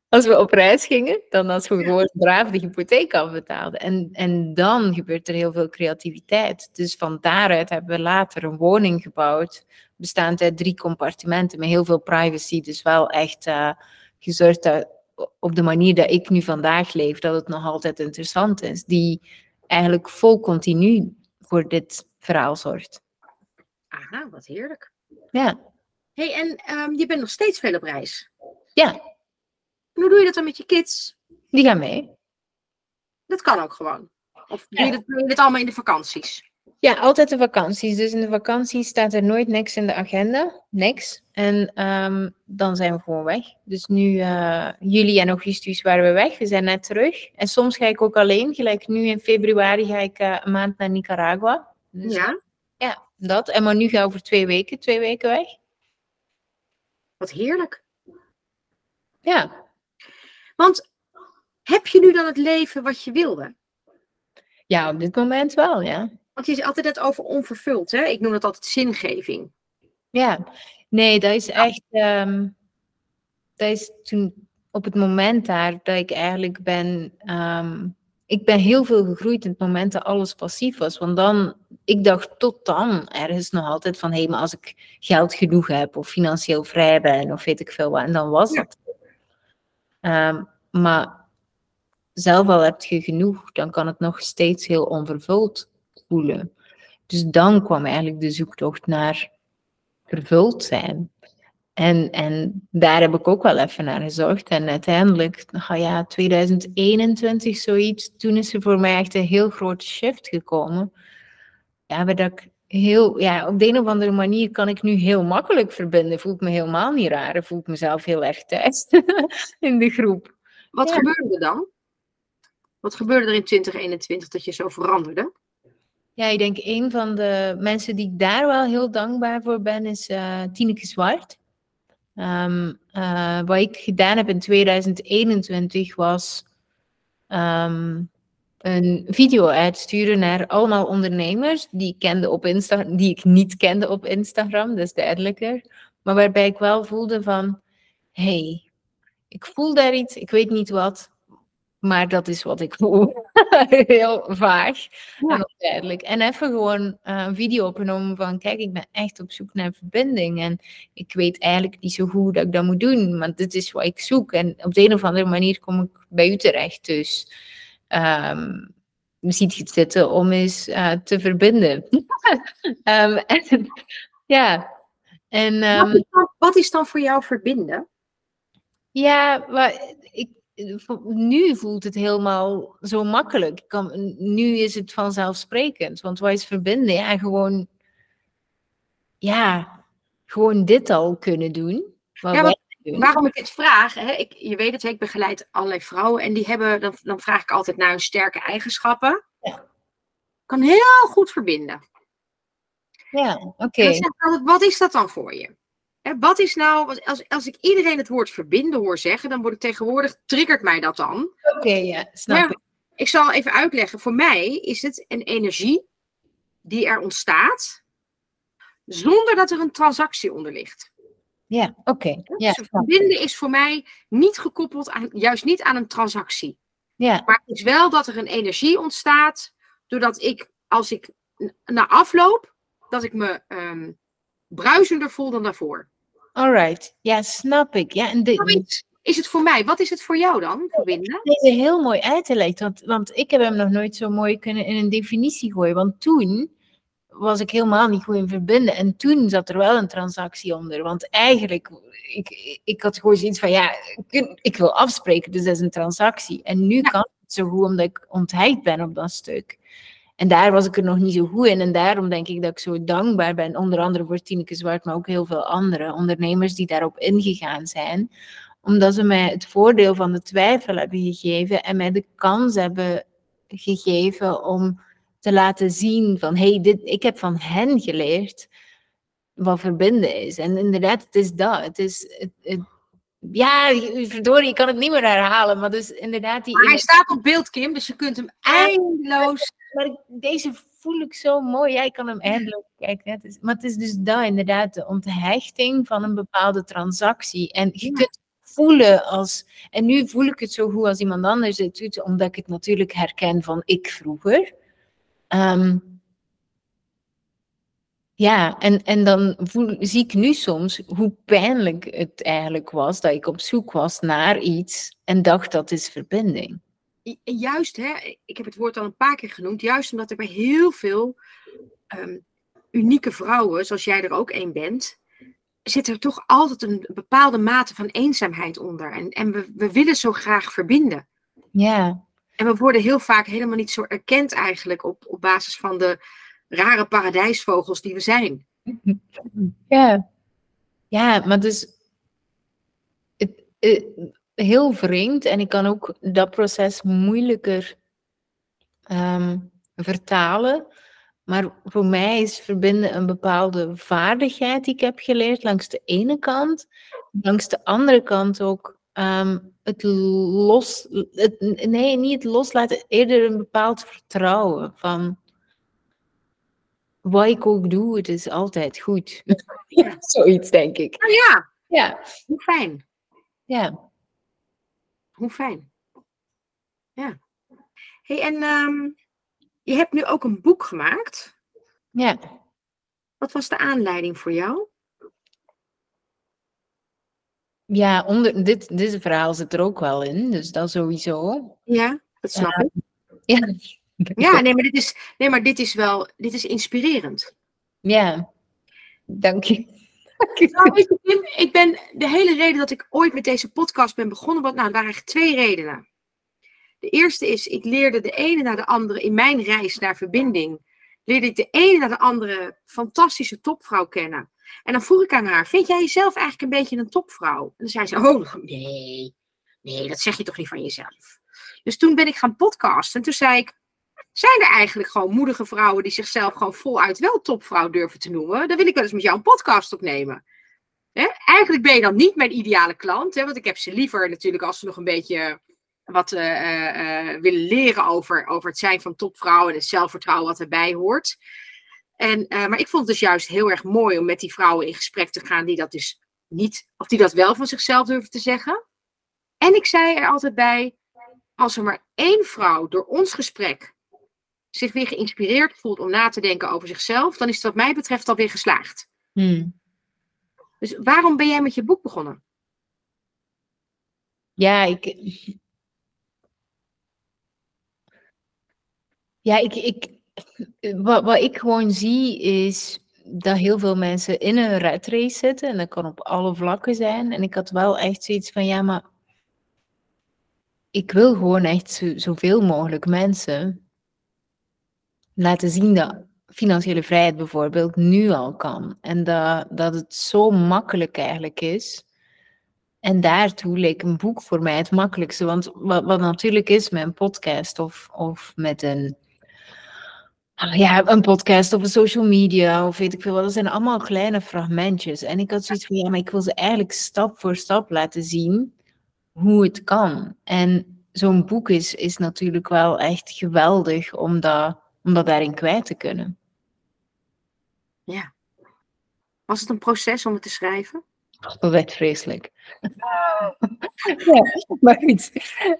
als we op reis gingen, dan als we gewoon braaf de hypotheek afbetaalden. En, en dan gebeurt er heel veel creativiteit. Dus van daaruit hebben we later een woning gebouwd, bestaand uit drie compartimenten met heel veel privacy. Dus wel echt uh, gezorgd dat op de manier dat ik nu vandaag leef, dat het nog altijd interessant is. Die eigenlijk vol continu voor dit verhaal zorgt. Aha, wat heerlijk. Ja. hey, en um, je bent nog steeds veel op reis. Ja. Hoe doe je dat dan met je kids? Die gaan mee. Dat kan ook gewoon. Of doe je, dat, doe je dat allemaal in de vakanties? Ja, altijd de vakanties. Dus in de vakantie staat er nooit niks in de agenda. Niks. En um, dan zijn we gewoon weg. Dus nu, uh, juli en augustus waren we weg. We zijn net terug. En soms ga ik ook alleen. Gelijk nu in februari ga ik uh, een maand naar Nicaragua. Dus, ja? Ja, dat. En maar nu ga ik voor twee weken, twee weken weg. Wat heerlijk. Ja. Want heb je nu dan het leven wat je wilde? Ja, op dit moment wel, ja. Want je is altijd net over onvervuld, hè? Ik noem dat altijd zingeving. Ja, nee, dat is echt. Um, dat is toen op het moment daar dat ik eigenlijk ben. Um, ik ben heel veel gegroeid in het moment dat alles passief was. Want dan, ik dacht tot dan ergens nog altijd van hé, hey, maar als ik geld genoeg heb of financieel vrij ben of weet ik veel wat. En dan was ja. Um, maar zelf al heb je genoeg, dan kan het nog steeds heel onvervuld voelen. Dus dan kwam eigenlijk de zoektocht naar vervuld zijn. En, en daar heb ik ook wel even naar gezocht. En uiteindelijk, nou ja, 2021 zoiets, toen is er voor mij echt een heel grote shift gekomen. Ja, waar ik heel, ja, op de een of andere manier kan ik nu heel makkelijk verbinden. Voel ik me helemaal niet raar. Voel ik mezelf heel erg thuis in de groep. Wat ja. gebeurde er dan? Wat gebeurde er in 2021 dat je zo veranderde? Ja, ik denk een van de mensen die ik daar wel heel dankbaar voor ben, is uh, Tineke Zwart. Um, uh, wat ik gedaan heb in 2021 was um, een video uitsturen naar allemaal ondernemers die ik, kende op Insta die ik niet kende op Instagram, dat is duidelijker. maar waarbij ik wel voelde van, hé, hey, ik voel daar iets, ik weet niet wat, maar dat is wat ik voel. Heel vaag ja. en onduidelijk. En even gewoon uh, een video opgenomen van, kijk, ik ben echt op zoek naar verbinding. En ik weet eigenlijk niet zo goed dat ik dat moet doen, maar dit is wat ik zoek. En op de een of andere manier kom ik bij u terecht. Dus um, ziet je het zitten om eens uh, te verbinden. um, en, ja. En, um, wat, is dan, wat is dan voor jou verbinden? Ja, maar ik, nu voelt het helemaal zo makkelijk. Kan, nu is het vanzelfsprekend. Want wat is verbinden? Ja, gewoon, ja, gewoon dit al kunnen doen. Ja, waarom ik het vraag, hè, ik, je weet het, ik begeleid allerlei vrouwen en die hebben, dan, dan vraag ik altijd naar hun sterke eigenschappen. Ja. Kan heel goed verbinden. Ja, oké. Wat is dat dan voor je? wat is nou, als, als ik iedereen het woord verbinden hoor zeggen, dan word ik tegenwoordig, triggert mij dat dan. Oké, ja, snap ik. Ik zal even uitleggen. Voor mij is het een energie die er ontstaat, zonder dat er een transactie onder ligt. Ja, oké. Ja, dus verbinden is voor mij niet gekoppeld aan, juist niet aan een transactie. Ja. Maar het is wel dat er een energie ontstaat, doordat ik, als ik na afloop, dat ik me um, bruisender voel dan daarvoor. Alright, ja, snap ik. Ja, en is, is het voor mij? Wat is het voor jou dan, verbinden? Deze heel mooi uitgelegd, want, want ik heb hem nog nooit zo mooi kunnen in een definitie gooien. Want toen was ik helemaal niet goed in verbinden. En toen zat er wel een transactie onder. Want eigenlijk, ik, ik had gewoon zoiets van, ja, ik, wil afspreken, dus dat is een transactie. En nu kan het zo goed omdat ik ontheigd ben op dat stuk. En daar was ik er nog niet zo goed in. En daarom denk ik dat ik zo dankbaar ben, onder andere voor Tineke Zwart, maar ook heel veel andere ondernemers die daarop ingegaan zijn. Omdat ze mij het voordeel van de twijfel hebben gegeven en mij de kans hebben gegeven om te laten zien van, hey, dit, ik heb van hen geleerd wat verbinden is. En inderdaad, het is dat. Het is, het, het, ja, verdorie, ik kan het niet meer herhalen, maar dus inderdaad... Die maar hij staat op beeld, Kim, dus je kunt hem eindeloos... Maar deze voel ik zo mooi. Jij kan hem eindeloos kijken. Het is, maar het is dus dat inderdaad, de onthechting van een bepaalde transactie. En je kunt voelen als... En nu voel ik het zo goed als iemand anders het doet, omdat ik het natuurlijk herken van ik vroeger. Um, ja, en, en dan voel, zie ik nu soms hoe pijnlijk het eigenlijk was dat ik op zoek was naar iets en dacht dat is verbinding. Juist, hè, ik heb het woord al een paar keer genoemd, juist omdat er bij heel veel um, unieke vrouwen, zoals jij er ook een bent, zit er toch altijd een bepaalde mate van eenzaamheid onder. En, en we, we willen zo graag verbinden. Ja. En we worden heel vaak helemaal niet zo erkend eigenlijk op, op basis van de rare paradijsvogels die we zijn. Ja, ja maar dus het, heel vreemd en ik kan ook dat proces moeilijker ehm, vertalen. Maar voor mij is verbinden een bepaalde vaardigheid die ik heb geleerd langs de ene kant. Langs de andere kant ook ehm, het los, het, nee, niet het loslaten, eerder een bepaald vertrouwen van wat ik ook doe, het is altijd goed. Ja. Zoiets, denk ik. Oh ja. Ja. Hoe fijn. Ja. Hoe fijn. Ja. hey, en um, je hebt nu ook een boek gemaakt. Ja. Wat was de aanleiding voor jou? Ja, onder, dit, dit verhaal zit er ook wel in, dus dat sowieso. Ja, dat snap ik. Ja. Ja, nee, maar dit is, nee, maar dit is wel, dit is inspirerend. Ja, dank je. Nou, ik ben de hele reden dat ik ooit met deze podcast ben begonnen, want nou, er waren eigenlijk twee redenen. De eerste is, ik leerde de ene naar de andere in mijn reis naar verbinding. Leerde ik de ene naar de andere fantastische topvrouw kennen. En dan vroeg ik aan haar, vind jij jezelf eigenlijk een beetje een topvrouw? En dan zei ze, oh nee, nee, dat zeg je toch niet van jezelf. Dus toen ben ik gaan podcasten en toen zei ik, zijn er eigenlijk gewoon moedige vrouwen die zichzelf gewoon voluit wel topvrouw durven te noemen? Dan wil ik wel eens met jou een podcast opnemen. Eigenlijk ben je dan niet mijn ideale klant, want ik heb ze liever natuurlijk als ze nog een beetje wat uh, uh, willen leren over, over het zijn van topvrouw en het zelfvertrouwen wat erbij hoort. En, eh, maar ik vond het dus juist heel erg mooi om met die vrouwen in gesprek te gaan die dat dus niet, of die dat wel van zichzelf durven te zeggen. En ik zei er altijd bij, als er maar één vrouw door ons gesprek zich weer geïnspireerd voelt om na te denken over zichzelf, dan is het wat mij betreft alweer geslaagd. Hmm. Dus waarom ben jij met je boek begonnen? Ja, ik. Ja, ik, ik, wat, wat ik gewoon zie is dat heel veel mensen in een red race zitten. En dat kan op alle vlakken zijn. En ik had wel echt zoiets van, ja, maar ik wil gewoon echt zo, zoveel mogelijk mensen laten zien dat financiële vrijheid bijvoorbeeld nu al kan. En dat, dat het zo makkelijk eigenlijk is. En daartoe leek een boek voor mij het makkelijkste. Want wat, wat natuurlijk is met een podcast of, of met een, ja, een podcast of een social media of weet ik veel wat, dat zijn allemaal kleine fragmentjes. En ik had zoiets van, ja, maar ik wil ze eigenlijk stap voor stap laten zien hoe het kan. En zo'n boek is, is natuurlijk wel echt geweldig om dat, om dat daarin kwijt te kunnen. Ja. Was het een proces om het te schrijven? Dat werd vreselijk. ja, maar goed.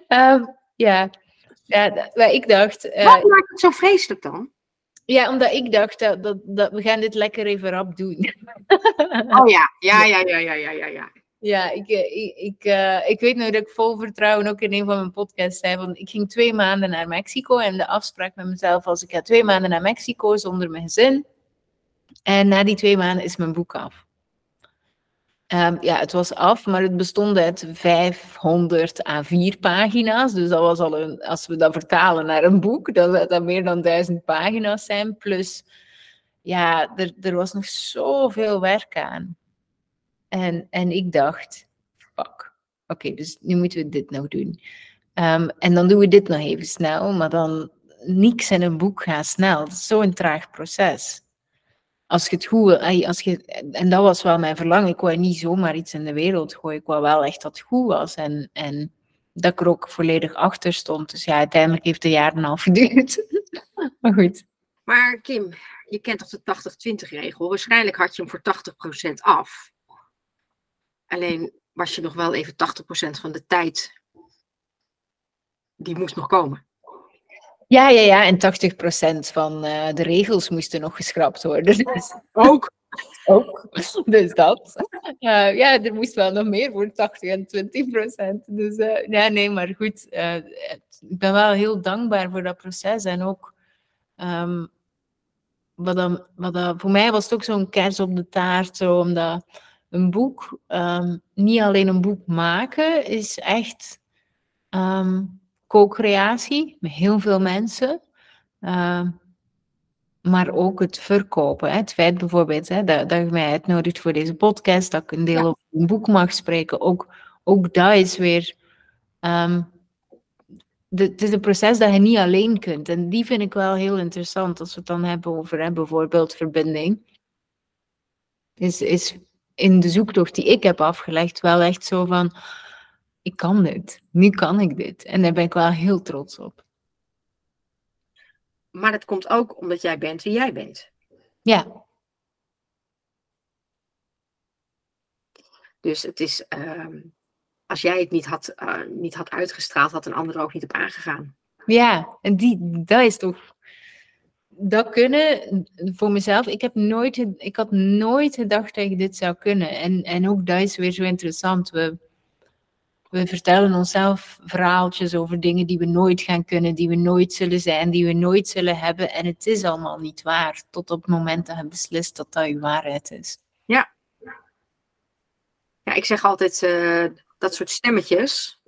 Ehm, ja. ja, maar ik dacht... Uh, Wat maakt het zo vreselijk dan? Ja, omdat ik dacht dat, dat, dat we gaan dit lekker even rap doen. oh ja, ja, ja, ja, ja, ja, ja. ja. Ja, ik, ik, ik, uh, ik weet nog dat ik vol vertrouwen ook in een van mijn podcasts zei. Want ik ging twee maanden naar Mexico en de afspraak met mezelf was: ik ga twee maanden naar Mexico zonder mijn gezin. En na die twee maanden is mijn boek af. Um, ja, het was af, maar het bestond uit 500 A4 pagina's. Dus dat was al een, als we dat vertalen naar een boek, dat dat meer dan duizend pagina's zijn. Plus, ja, er, er was nog zoveel werk aan. En, en ik dacht, fuck, oké, dus nu moeten we dit nog doen. Um, en dan doen we dit nog even snel, maar dan niks in een boek gaat snel. Het is zo'n traag proces als je het goed als je, en dat was wel mijn verlangen, ik wou niet zomaar iets in de wereld gooien, ik wou wel echt dat het goed was en, en dat ik er ook volledig achter stond. Dus ja, uiteindelijk heeft het een jaar en een half geduurd. maar goed. Maar Kim, je kent toch de 80-20 regel? Waarschijnlijk had je hem voor 80% af. Alleen was je nog wel even 80% van de tijd, die moest nog komen. Ja, ja, ja. En 80% van uh, de regels moesten nog geschrapt worden. Dus, ook. ook. Dus dat. Uh, ja, er moest wel nog meer voor 80 en 20%. Dus uh, ja, nee, maar goed. ik ben wel heel dankbaar voor dat proces. En ook, um, wat dan, wat dan, voor mij was het ook zo'n kers op de taart. Zo, omdat een boek, um, niet alleen een boek maken, is echt... Um, co-creatie met heel veel mensen. Uh, maar ook het verkopen. Hè. Het feit bijvoorbeeld hè, dat, dat je mij uitnodigt voor deze podcast, dat ik een deel ja. over een boek mag spreken. Ook, ook dat is weer. Um, de, het is een proces dat je niet alleen kunt. En die vind ik wel heel interessant als we het dan hebben over hè, bijvoorbeeld verbinding. Is, is in de zoektocht die ik heb afgelegd wel echt zo van ik kan dit. Nu kan ik dit. En daar ben ik wel heel trots op. Maar het komt ook omdat jij bent wie jij bent. Ja. Dus het is, uh, als jij het niet had, uh, niet had uitgestraald, had een ander er ook niet op aangegaan. Ja, en die, dat is toch. Dat kunnen voor mezelf. Ik, heb nooit, ik had nooit gedacht dat ik dit zou kunnen. En, en ook dat is weer zo interessant. We, we vertellen onszelf verhaaltjes over dingen die we nooit gaan kunnen, die we nooit zullen zijn, die we nooit zullen hebben. En het is allemaal niet waar, tot op het moment dat je beslist dat dat je waarheid is. Ja. Ja, ik zeg altijd, uh, dat soort stemmetjes,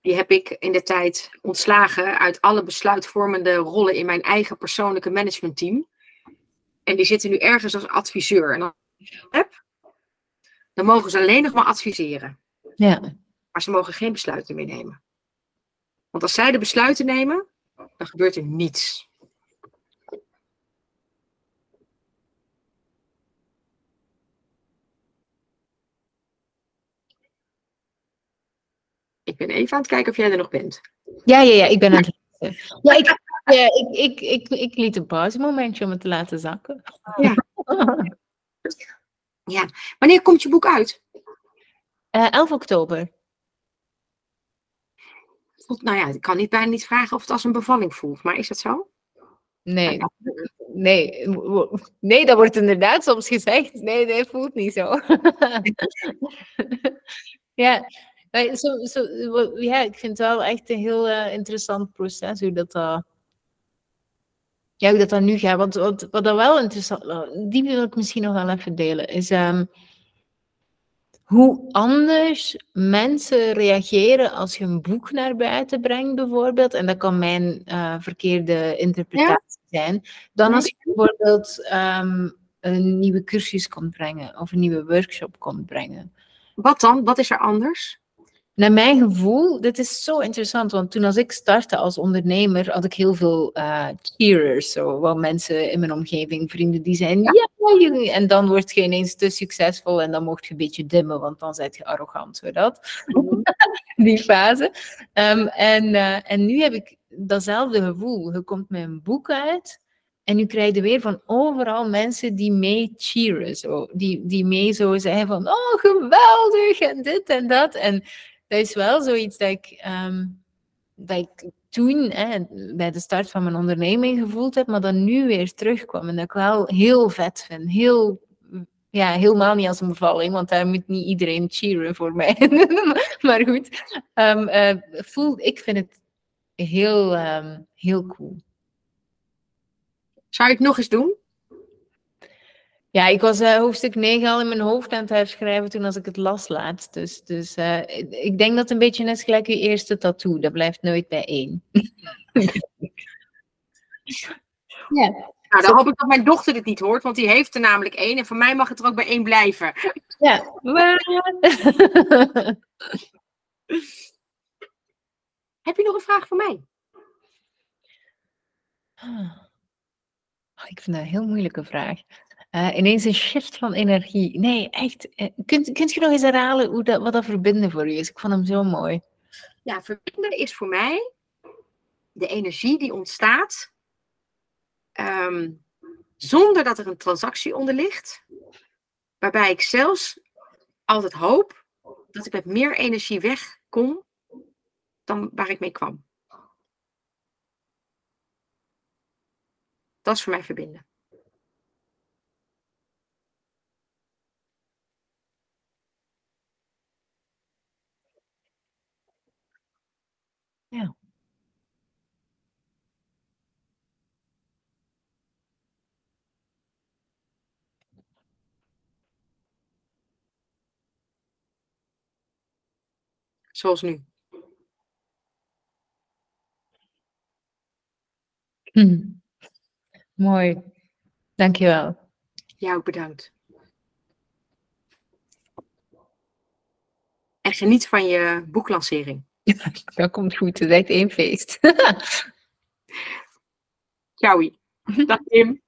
die heb ik in de tijd ontslagen uit alle besluitvormende rollen in mijn eigen persoonlijke managementteam. En die zitten nu ergens als adviseur. En dan, dan mogen ze alleen nog maar adviseren. Ja. Maar ze mogen geen besluiten meer nemen. Want als zij de besluiten nemen, dan gebeurt er niets. Ik ben even aan het kijken of jij er nog bent. Ja, ja, ja, ik ben aan het ja, ik, ja, ik, ik, ik, ik liet een pauzemomentje om het te laten zakken. Ja. ja. Wanneer komt je boek uit? Uh, 11 oktober. Nou ja, ik kan niet bijna niet vragen of het als een bevalling voelt, maar is dat zo? Nee, nee, nee, dat wordt inderdaad soms gezegd. Nee, nee, voelt niet zo. ja, zo, zo, ja, ik vind het wel echt een heel uh, interessant proces hoe dat, uh, ja, hoe dat dan nu gaat. Want wat, wat dat wel interessant die wil ik misschien nog wel even delen, is um, hoe anders mensen reageren als je een boek naar buiten brengt, bijvoorbeeld. En dat kan mijn uh, verkeerde interpretatie zijn. Dan als je bijvoorbeeld um, een nieuwe cursus komt brengen of een nieuwe workshop komt brengen. Wat dan? Wat is er anders? Naar mijn gevoel, dit is zo interessant, want toen als ik startte als ondernemer, had ik heel veel uh, cheerers, zo, wel mensen in mijn omgeving, vrienden die zeiden, ja, ja en dan word je ineens te succesvol en dan mocht je een beetje dimmen, want dan zit je arrogant, zo dat. Mhm. Die fase. Um, en, uh, en nu heb ik datzelfde gevoel. Je komt met een boek uit en nu krijg je weer van overal mensen die mee cheeren, zo, die, die mee zo zeggen van, oh geweldig en dit en dat. En dat is wel zoiets dat ik, um, dat ik toen bij de start van mijn onderneming gevoeld heb, maar dat nu weer terugkwam. En dat ik wel heel vet vind. Heel, ja, helemaal niet als een bevalling, want daar moet niet iedereen cheeren voor mij. maar goed, um, uh, voel, ik vind het heel, um, heel cool. Zou je het nog eens doen? Ja, ik was uh, hoofdstuk 9 al in mijn hoofd aan het herschrijven toen als ik het las laatst. Dus, dus uh, ik denk dat het een beetje net gelijk je eerste tattoo. Dat blijft nooit bij één. ja. Nou, dan hoop ik dat mijn dochter dit niet hoort, want die heeft er namelijk één. En voor mij mag het er ook bij één blijven. Ja. Heb je nog een vraag voor mij? Oh, ik vind dat een heel moeilijke vraag. Uh, ineens een shift van energie. Nee, echt. Uh, kunt, kunt je nog eens herhalen hoe dat, wat dat verbinden voor u is? Ik vond hem zo mooi. Ja, verbinden is voor mij de energie die ontstaat um, zonder dat er een transactie onder ligt. Waarbij ik zelfs altijd hoop dat ik met meer energie wegkom dan waar ik mee kwam. Dat is voor mij verbinden. Ja. Zoals nu. Hm. Mooi. Dankjewel. Jou ook bedankt. En geniet van je boeklancering. dat komt goed. Het is echt één feest. Ciao. Dag Tim.